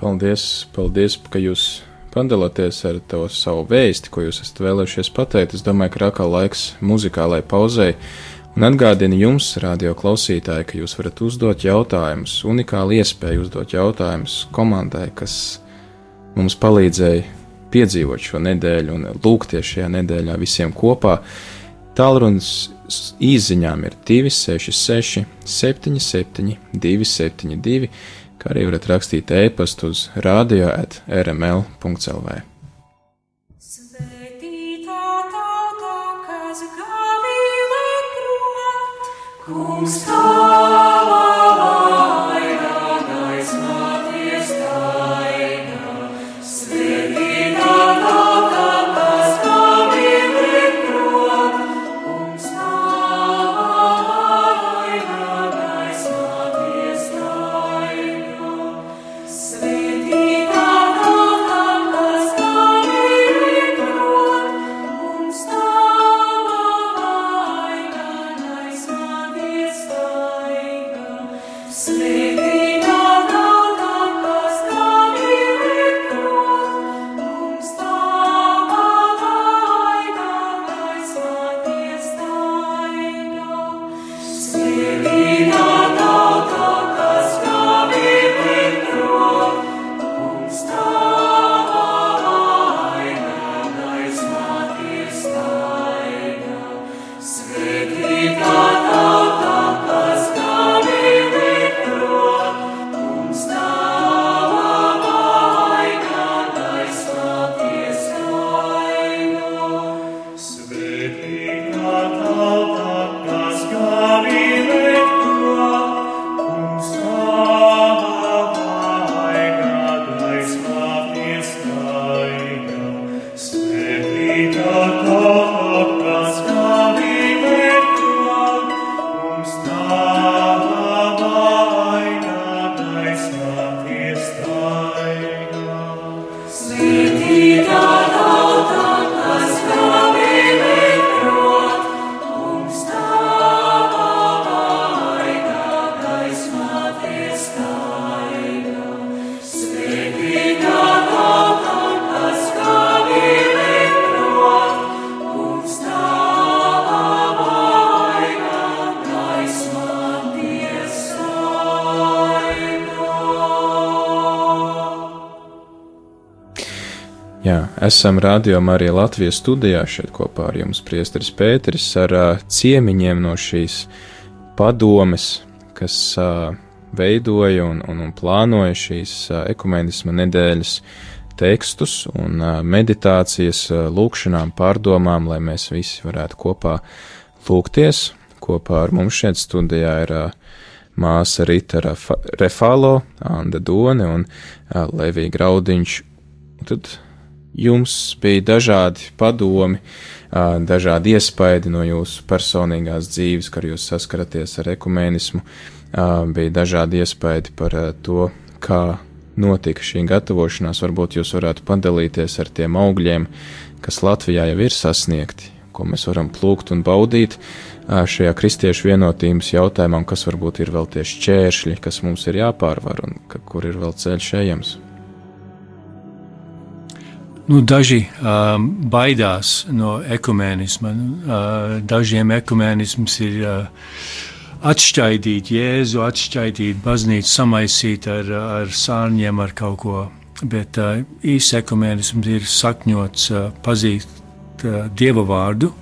Paldies, paldies, ka jūs padalāties ar to savu vēsti, ko jūs esat vēlējušies pateikt. Es domāju, ka rākā laiks muzikālai pauzei. Un atgādinu jums, radio klausītāji, ka jūs varat uzdot jautājumus, unikāli iespēju uzdot jautājumus komandai, kas mums palīdzēja piedzīvot šo nedēļu un lūgties šajā nedēļā visiem kopā. Tālrunis īsiņām ir 266, 77, 272, kā arī varat rakstīt e-pastu uz radio at rml.clv. Kungs, Esam rādījumā arī Latvijas studijā šeit kopā ar jums priesteris Pēteris ar uh, ciemiņiem no šīs padomes, kas uh, veidoja un, un, un plānoja šīs uh, ekumenisma nedēļas tekstus un uh, meditācijas uh, lūkšanām, pārdomām, lai mēs visi varētu kopā lūgties. Kopā ar mums šeit studijā ir uh, māsa Rita Refalo, Anda Done un Levija Graudiņš. Tad jums bija dažādi padomi, dažādi iespaidi no jūsu personīgās dzīves, kad jūs saskaraties ar ekumēnismu, bija dažādi iespaidi par to, kā notika šī gatavošanās. Varbūt jūs varētu padalīties ar tiem augļiem, kas Latvijā jau ir sasniegti, ko mēs varam plūkt un baudīt šajā kristiešu vienotības jautājumā, kas varbūt ir vēl tie šķēršļi, kas mums ir jāpārvar un kur ir vēl ceļš ejams. Nu, daži um, baidās no ekumēnisma. Uh, dažiem ekumēnisms ir uh, atšķaidīt Jēzu, atšķaidīt baznīcu, samaisīt ar, ar sārņiem, ar kaut ko. Bet uh, īsts ekumēnisms ir sakņots uh, pazīt uh, Dieva vārdu,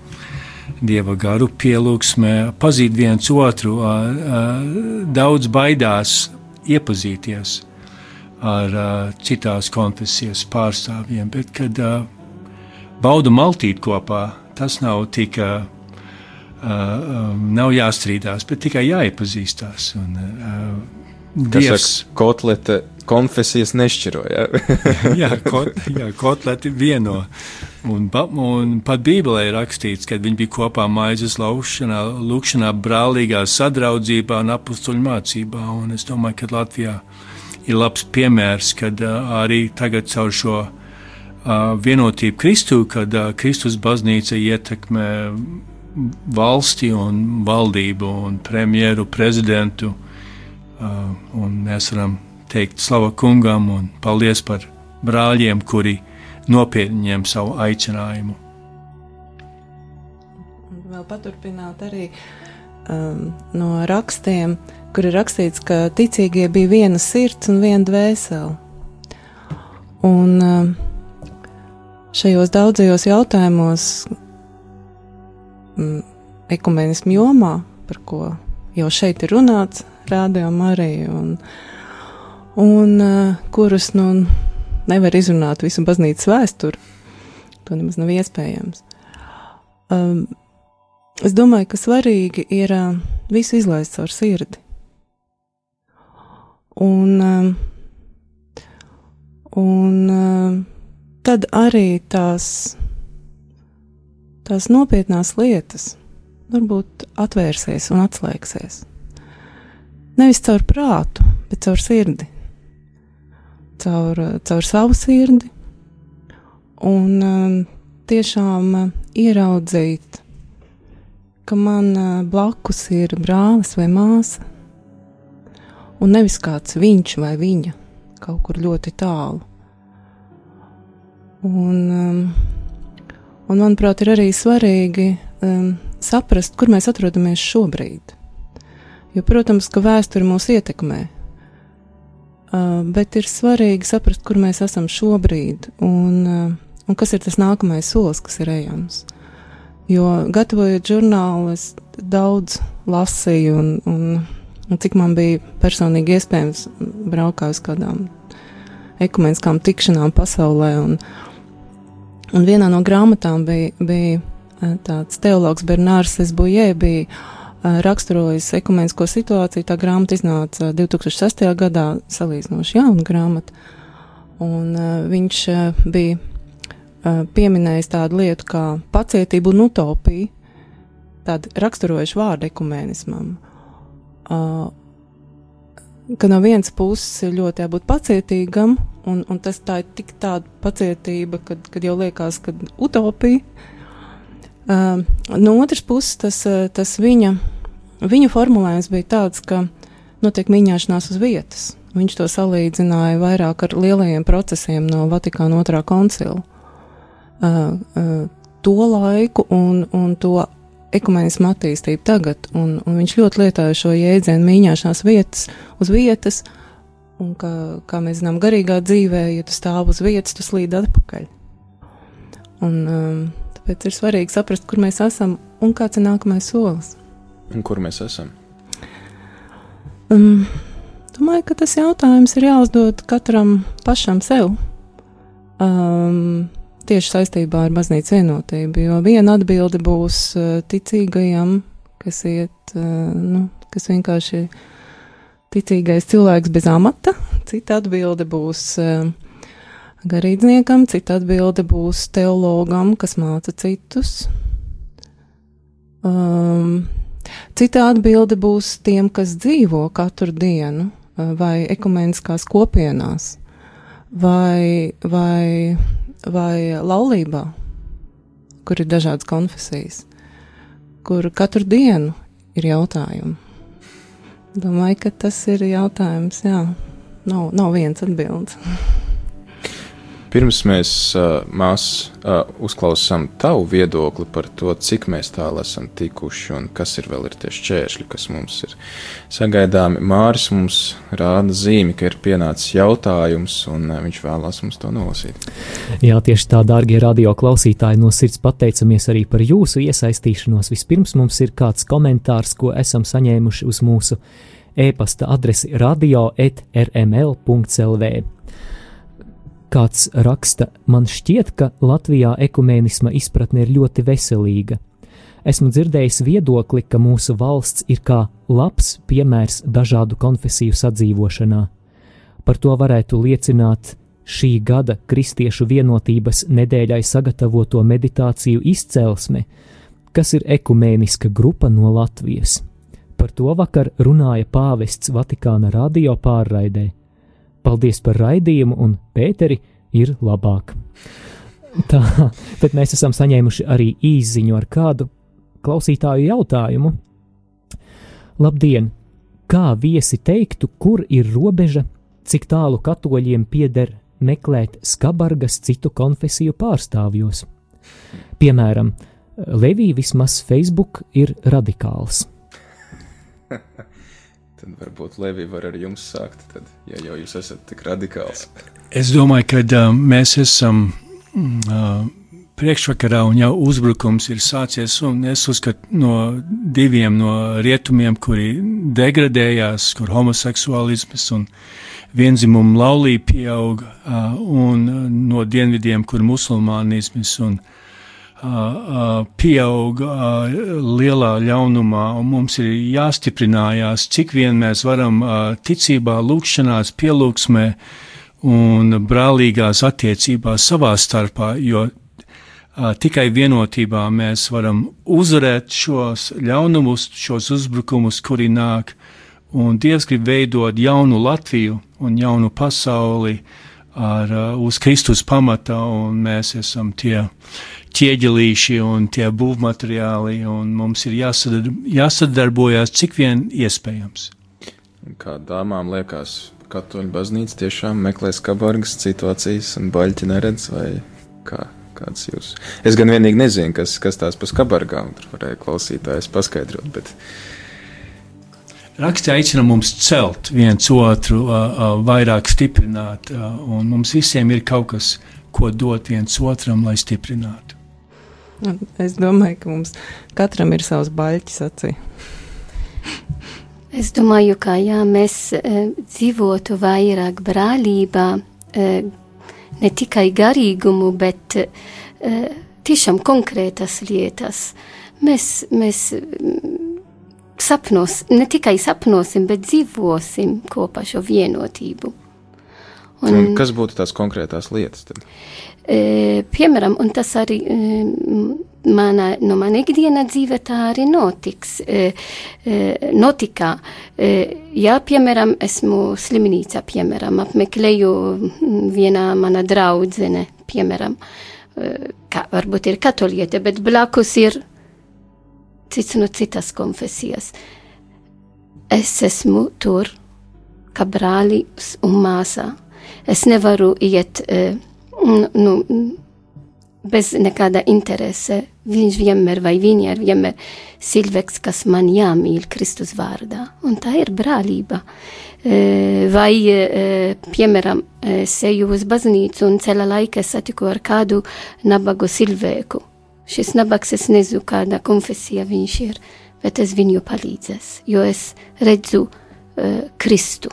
Dieva garu pielūgsmē, pazīt viens otru, uh, uh, daudz baidās iepazīties ar uh, citās konfesijas pārstāvjiem, bet kad uh, baudu maltīt kopā, tas nav tik, uh, um, nav jāstrīdās, bet tikai jāiepazīstās. Un, uh, Dievs, kotlete konfesijas nešķiroja. jā, kot, jā, kotleti vieno. Un, un pat Bībelē ir rakstīts, ka viņi bija kopā maizes laušanā, lūkšanā, brālīgā sadraudzībā un apstuļu mācībā. Un es domāju, ka Latvijā uh, ir labs piemērs, kad arī tagad caur šo vienotību Kristu, kad Kristus baznīca ietekmē valsti un valdību un premjeru, prezidentu, un mēs varam teikt slavu kungam un paldies par brāļiem, kuri nopietni ņem savu aicinājumu. Vēl paturpināt arī um, no rakstiem, uh, kur ir rakstīts, ka ticīgie bija viena sirds un viena dvēsele. Un um, šajos daudzajos jautājumos, mm, ekumenismu jomā, par ko jau šeit ir runāts, rādījumā arī, un, un uh, kurus nu nevar izrunāt visu baznīcas vēsturi. To nemaz nav iespējams. Um, es domāju, ka svarīgi ir uh, visu izlaist caur sirdi. Un, um, un um, tad arī tās, tās nopietnās lietas varbūt atvērsies un atslēgsies. Nevis caur prātu, bet caur sirdi. Caur, caur savu sirdi. Un um, tiešām uh, ieraudzīt, ka man uh, blakus ir brālis vai māsa, un nevis kāds viņš vai viņa kaut kur ļoti tālu. Un, um, un manuprāt, ir arī svarīgi um, saprast, kur mēs atrodamies šobrīd. Jo, protams, ka vēsture mūs ietekmē, uh, bet ir svarīgi saprast, kur mēs esam šobrīd un, uh, un kas ir tas nākamais solis, kas ir ejams. Jo, gatavojot žurnālu, es daudz lasīju un, un Un cik man bija personīgi iespējams braukt uz kādām ekumeniskām tikšanām pasaulē. Un, un vienā no grāmatām bija, bija eh, tāds teologs Bernārs Esbujē, bija uh, raksturojis ekumenisko situāciju. Tā grāmata iznāca 2006. gadā, salīdzinoši jauna grāmata. Un uh, viņš bija pieminējis tādu lietu kā pacietību un utopiju, tādu raksturojušu vārdu ekumenismam. Uh, ka no vienas puses ir ļoti jābūt pacietīgam, un, un tas tā ir tik tāda pacietība, kad, kad jau liekas, ka utopija. Uh, no otras puses, tas, tas viņa, viņa formulējums bija tāds, ka notiek mīņāšanās uz vietas. Viņš to salīdzināja vairāk ar lielajiem procesiem no Vatikāna otrā koncila. Uh, uh, to laiku un, un to ekumenismu attīstību tagad, un, un viņš ļoti lietoja šo jēdzienu mīņāšanās vietas uz vietas, un kā, kā mēs zinām, garīgā dzīvē, ja tu stāv uz vietas, tu slīd atpakaļ. Un, um, tāpēc ir svarīgi saprast, kur mēs esam un kāds ir nākamais solis. Un kur mēs esam? Um, domāju, ka tas jautājums ir jāuzdod katram pašam sev. Um, tieši saistībā ar baznīcas vienotību, jo viena atbilde būs uh, ticīgajam, kas iet, uh, nu, kas vienkārši ticīgais cilvēks bez amata, cita atbilde būs uh, garīdzniekam, cita atbilde būs teologam, kas māca citus. Um, cita atbilde būs tiem, kas dzīvo katru dienu vai ekumeniskās kopienās, vai, vai vai laulībā, kur ir dažādas konfesijas, kur katru dienu ir jautājumi. Domāju, ka tas ir jautājums, jā, nav, nav viens atbildes. Pirms mēs, mēs uzklausām tavu viedokli par to, cik mēs tālu esam tikuši un kas ir vēl ir tie šķēršļi, kas mums ir sagaidāmi. Māris mums rāda zīmi, ka ir pienācis jautājums, un viņš vēlās mums to nolasīt. Jā, tieši tā, dārgie radio klausītāji, no sirds pateicamies arī par jūsu iesaistīšanos. Vispirms mums ir kāds komentārs, ko esam saņēmuši uz mūsu e-pasta adresi radio.rml.lv. Kāds raksta, man šķiet, ka Latvijā ekumēnisma izpratne ir ļoti veselīga. Esmu dzirdējis viedokli, ka mūsu valsts ir kā labs piemērs dažādu konfesiju sadzīvošanā. Par to varētu liecināt šī gada Kristiešu vienotības nedēļai sagatavoto meditāciju izcelsme, kas ir ekumēniska grupa no Latvijas. Par to vakar runāja pāvests Vatikāna radio pārraidē. Paldies par raidījumu, un Pēteri ir labāk. Tā, bet mēs esam saņēmuši arī īziņu ar kādu klausītāju jautājumu. Labdien! Kā viesi teiktu, kur ir robeža, cik tālu katoļiem pieder meklēt skabargas citu konfesiju pārstāvjos? Piemēram, Levija vismaz Facebook ir radikāls. tad varbūt Levija var ar jums sākt, tad, ja jau jūs esat tik radikāls. es domāju, ka uh, mēs esam uh, priekšvakarā un jau uzbrukums ir sācies, es uzskatu no diviem no rietumiem, kuri degradējās, kur homoseksuālisms un vienzimumu laulība pieauga, uh, un no dienvidiem, kur musulmānisms un uh, pieaug lielā ļaunumā, un mums ir jāstiprinājās, cik vien mēs varam ticībā, lūkšanās, pielūgsmē un brālīgās attiecībās savā starpā, jo tikai vienotībā mēs varam uzvarēt šos ļaunumus, šos uzbrukumus, kuri nāk, un Dievs grib veidot jaunu Latviju un jaunu pasauli ar, uz Kristus pamata, un mēs esam tie ķieģelīši un tie būvmateriāli, un mums ir jāsadar, jāsadarbojas cik vien iespējams. Kā dāmām liekas, katoļu baznīca tiešām meklē skabargas situācijas un baļķi neredz, vai kā? Kāds jūs? Es gan vienīgi nezinu, kas, kas tās pa skabargām, tur varēja klausītājs paskaidrot, bet. Raksti aicina mums celt viens otru, vairāk stiprināt, un mums visiem ir kaut kas, ko dot viens otram, lai stiprinātu. Es domāju, ka mums katram ir savs baļķis acī. Es domāju, ka ja mēs e, dzīvotu vairāk brālībā, e, ne tikai garīgumu, bet e, tiešām konkrētas lietas, mēs, mēs sapnos, ne tikai sapnosim, bet dzīvosim kopā šo vienotību. Un, un kas būtu tās konkrētās lietas? Tad? E, piemēram, un tas arī e, mana, no mana ikdiena dzīve tā arī notiks, e, notika. Ja, piemēram, esmu slimnīcā, piemēram, apmeklēju vienā mana draudzene, piemēram, kā varbūt ir katoliete, bet blakus ir cits no citas konfesijas. Es esmu tur, kā brālis un māsa. Es nevaru iet. E, nu, bez nekāda interese. Viņš vienmēr vai viņa ir vienmēr cilvēks, kas man jāmīl Kristus vārdā. Un tā ir brālība. E, vai, e, piemēram, es eju uz baznīcu un ceļa laikā satiku ar kādu nabagu cilvēku. Šis nabaks es nezinu, kāda konfesija viņš ir, bet es viņu palīdzēs, jo es redzu uh, Kristu.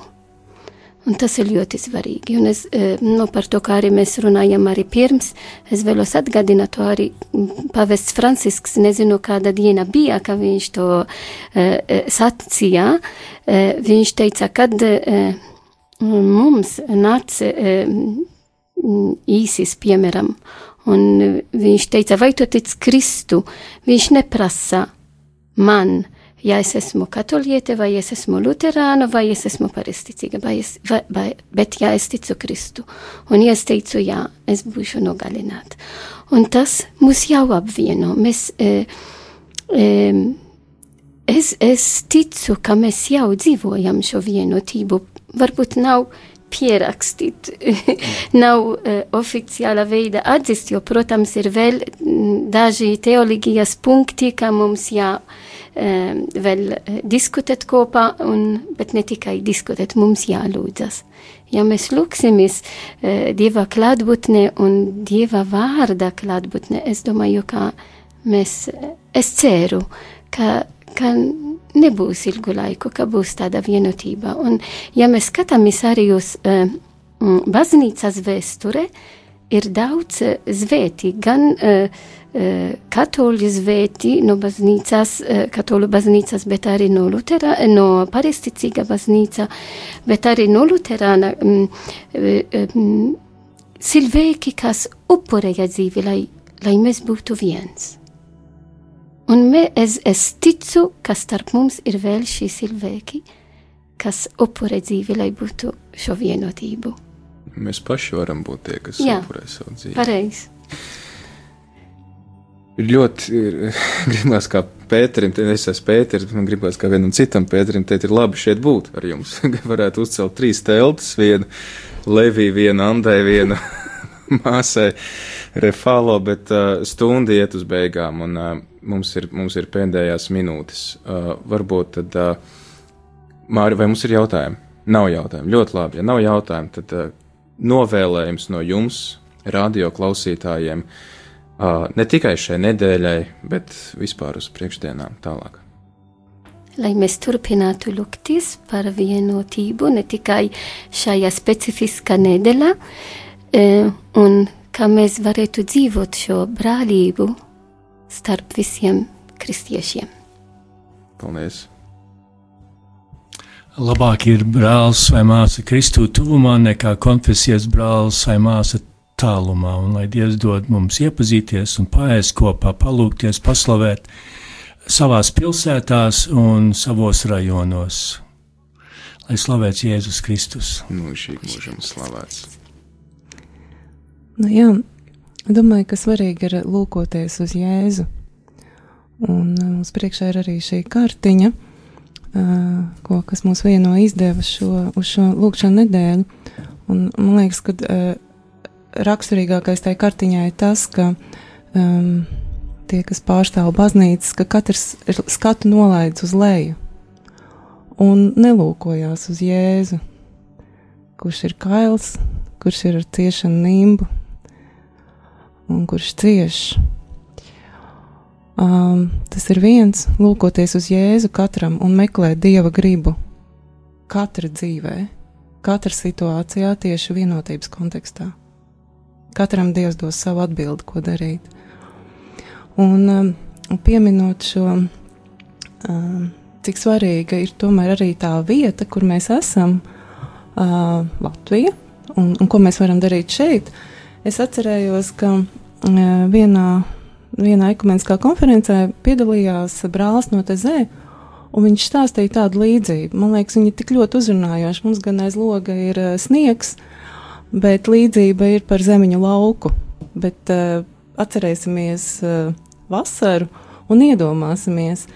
Un tas ir ļoti svarīgi. Un es, nu, par to, kā arī mēs runājam arī pirms, es vēlos atgādināt to arī pavests Francisks, nezinu, kāda diena bija, ka viņš to uh, sacīja. Uh, viņš teica, kad uh, mums nāca uh, īsis, piemēram, un viņš teica, vai tu tic Kristu? Viņš neprasa man, ja es esmu katoliete, vai es esmu luterāna, vai es esmu paristicīga, vai es, vai, vai, bet ja es ticu Kristu, un ja es teicu jā, es būšu nogalināta. Un tas mūs jau apvieno. Mēs, e, e, es, es ticu, ka mēs jau dzīvojam šo vienotību. Varbūt nav pierakstīt. Nav uh, oficiāla veida atzist, jo, protams, ir vēl daži teoloģijas punkti, ka mums jā, uh, vēl diskutēt kopā, un, bet ne tikai diskutēt, mums jālūdzas. Ja mēs lūksimies uh, Dieva klātbūtne un Dieva vārda klātbūtne, es domāju, ka mēs, es ceru, ka, ka nebūs ilgu laiku, ka būs tāda vienotība. Un, ja mēs skatāmies arī uz uh, baznīcas vēsture, ir daudz uh, zvēti, gan uh, katoļu zvēti no baznīcas, katoļu baznīcas, bet arī no, Lutera, no paristicīga baznīca, bet arī no luterāna um, um, cilvēki, kas upurēja dzīvi, lai, lai mēs būtu viens. Un mē, es, es ticu, ka starp mums ir vēl šī cilvēki, kas upurē dzīvi, lai būtu šo vienotību. Mēs paši varam būt tie, kas upurē savu dzīvi. Pareizi. Ļoti, gribās kā Pēterim, es esmu Pēteris, man gribās kā vienam citam Pēterim teikt, ir labi šeit būt ar jums. Varētu uzcelt trīs teltis, vienu Leviju, vienu Andai, vienu māsai Refalo, bet uh, stundi iet uz beigām. Un, uh, mums ir, mums ir pēdējās minūtes. Uh, varbūt tad, uh, Māri, vai mums ir jautājumi? Nav jautājumu. Ļoti labi. Ja nav jautājumu, tad uh, novēlējums no jums, radio klausītājiem, uh, ne tikai šai nedēļai, bet vispār uz priekšdienām tālāk. Lai mēs turpinātu lūgties par vienotību ne tikai šajā specifiskā nedēļā, un kā mēs varētu dzīvot šo brālību starp visiem kristiešiem. Paldies! Labāk ir brālis vai māsa Kristū tuvumā nekā konfesijas brālis vai māsa tālumā, un lai Dievs dod mums iepazīties un paēst kopā, palūgties, paslavēt savās pilsētās un savos rajonos. Lai slavēts Jēzus Kristus. Mūžīgi mūžam slavēts. Nu, jā, Domāju, ka svarīgi ir lūkoties uz Jēzu. Un uh, mums priekšā ir arī šī kartiņa, uh, ko, kas mums vieno izdeva šo, uz šo lūkšanu nedēļu. Un man liekas, ka uh, raksturīgākais tai kartiņai ir tas, ka um, tie, kas pārstāv baznīcas, ka katrs skatu nolaidis uz leju un nelūkojās uz Jēzu, kurš ir kails, kurš ir ar ciešanu nimbu, un kurš cieš. Um, tas ir viens, lūkoties uz Jēzu katram un meklēt dieva gribu. Katra dzīvē, katra situācijā, tieši vienotības kontekstā. Katram dievs dos savu atbildi, ko darīt. Un um, pieminot šo, um, cik svarīga ir tomēr arī tā vieta, kur mēs esam, uh, Latvija, un, un ko mēs varam darīt šeit, es atcerējos, ka vienā, vienā ekumeniskā konferencē piedalījās brālis no Tezē, un viņš stāstīja tādu līdzību. Man liekas, viņi tik ļoti uzrunājoši. Mums gan aiz loga ir sniegs, bet līdzība ir par zemiņu lauku. Bet uh, atcerēsimies uh, vasaru un iedomāsimies,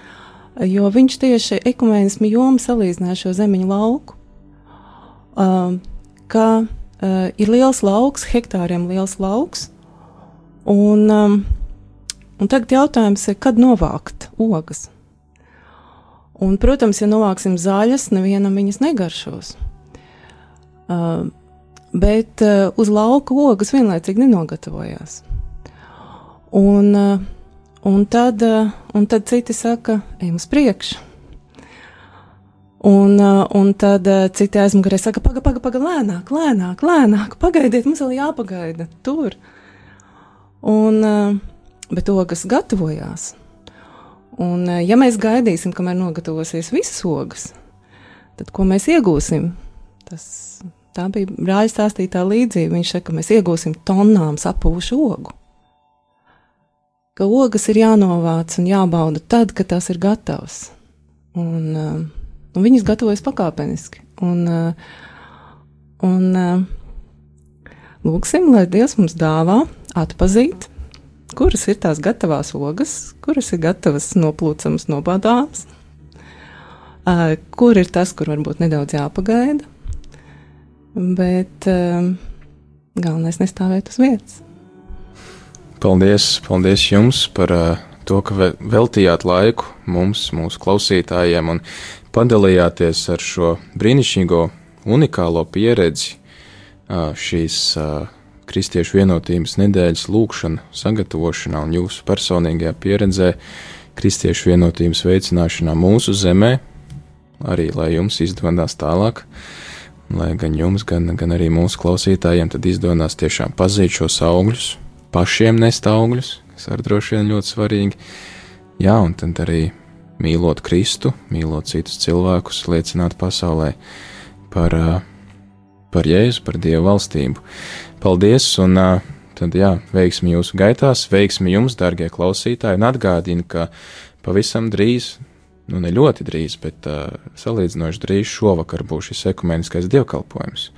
jo viņš tieši ekumēnismu jomu salīdzināja šo zemiņu lauku. Uh, ka uh, ir liels lauks, hektāriem liels lauks, Un, um, un tagad jautājums ir, kad novākt ogas? Un, protams, ja novāksim zaļas, nevienam viņas negaršos. Uh, bet uh, uz lauka ogas vienlaicīgi nenogatavojās. Un, uh, un, tad, uh, un tad citi saka, ejam uz priekšu. Un, uh, un tad uh, citi aizmugurē saka, pagaidi, pagaidi, paga, lēnāk, lēnāk, lēnāk, pagaidiet, mums vēl jāpagaida tur. Uh, Un, eh, bet ogas gatavojās. Un, eh, ja mēs gaidīsim, kamēr nogatavosies visas ogas, tad ko mēs iegūsim? Tas, tā bija brāļa stāstītā līdzība. Viņš saka, ka mēs iegūsim tonnām sapūšu ogu. Ka ogas ir jānovāc un jābauda tad, kad tās ir gatavas. Un, uh, un viņas gatavojas pakāpeniski. Un, uh, un uh, lūksim, lai Dievs mums dāvā atpazīt, kuras ir tās gatavās ogas, kuras ir gatavas noplūcamas, nobādāmas, kur ir tas, kur varbūt nedaudz jāpagaida, bet um, galvenais nestāvēt uz vietas. Paldies, paldies jums par uh, to, ka veltījāt laiku mums, mūsu klausītājiem, un padalījāties ar šo brīnišķīgo, unikālo pieredzi uh, šīs uh, Kristiešu vienotības nedēļas lūkšana, sagatavošanā un jūsu personīgajā pieredzē Kristiešu vienotības veicināšanā mūsu zemē, arī lai jums izdodas tālāk, lai gan jums, gan, gan arī mūsu klausītājiem izdodas tiešām pazīt šos augļus, pašiem nest augļus, kas arī droši vien ļoti svarīgi. Jā, un tad arī mīlot Kristu, mīlot citus cilvēkus, liecināt pasaulē par, par Jēzu, par Dievu valstību. Paldies, un tad jā, veiksmi jūsu gaitās, veiksmi jums, darbie klausītāji, un atgādinu, ka pavisam drīz, nu ne ļoti drīz, bet uh, salīdzinoši drīz šovakar būs šis ekumeniskais dievkalpojums.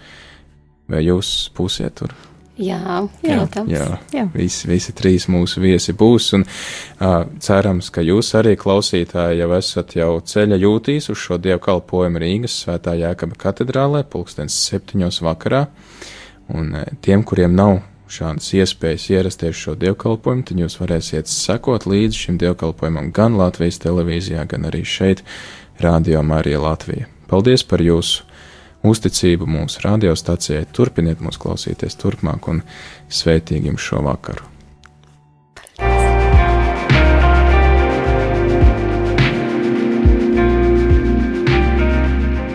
Vai jūs būsiet tur? Jā, protams. Jā, jā. jā. Visi, visi trīs mūsu viesi būs, un uh, cerams, ka jūs arī klausītāji jau esat jau ceļa jūtīs uz šo dievkalpojumu Rīgas svētā Jēkaba katedrālē, pulkstens septiņos vakarā, un uh, tiem, kuriem nav šādas iespējas ierasties šo dievkalpojumu, tad jūs varēsiet sekot līdzi šim dievkalpojumam gan Latvijas televīzijā, gan arī šeit, Rādio Marija Latvija. Paldies par jūsu! uzticību mūsu radiostacijai. Turpiniet mūs klausīties turpmāk un svētīgi jums šo vakaru!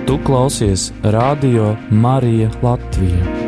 Tu klausies Radio Marija Latvija.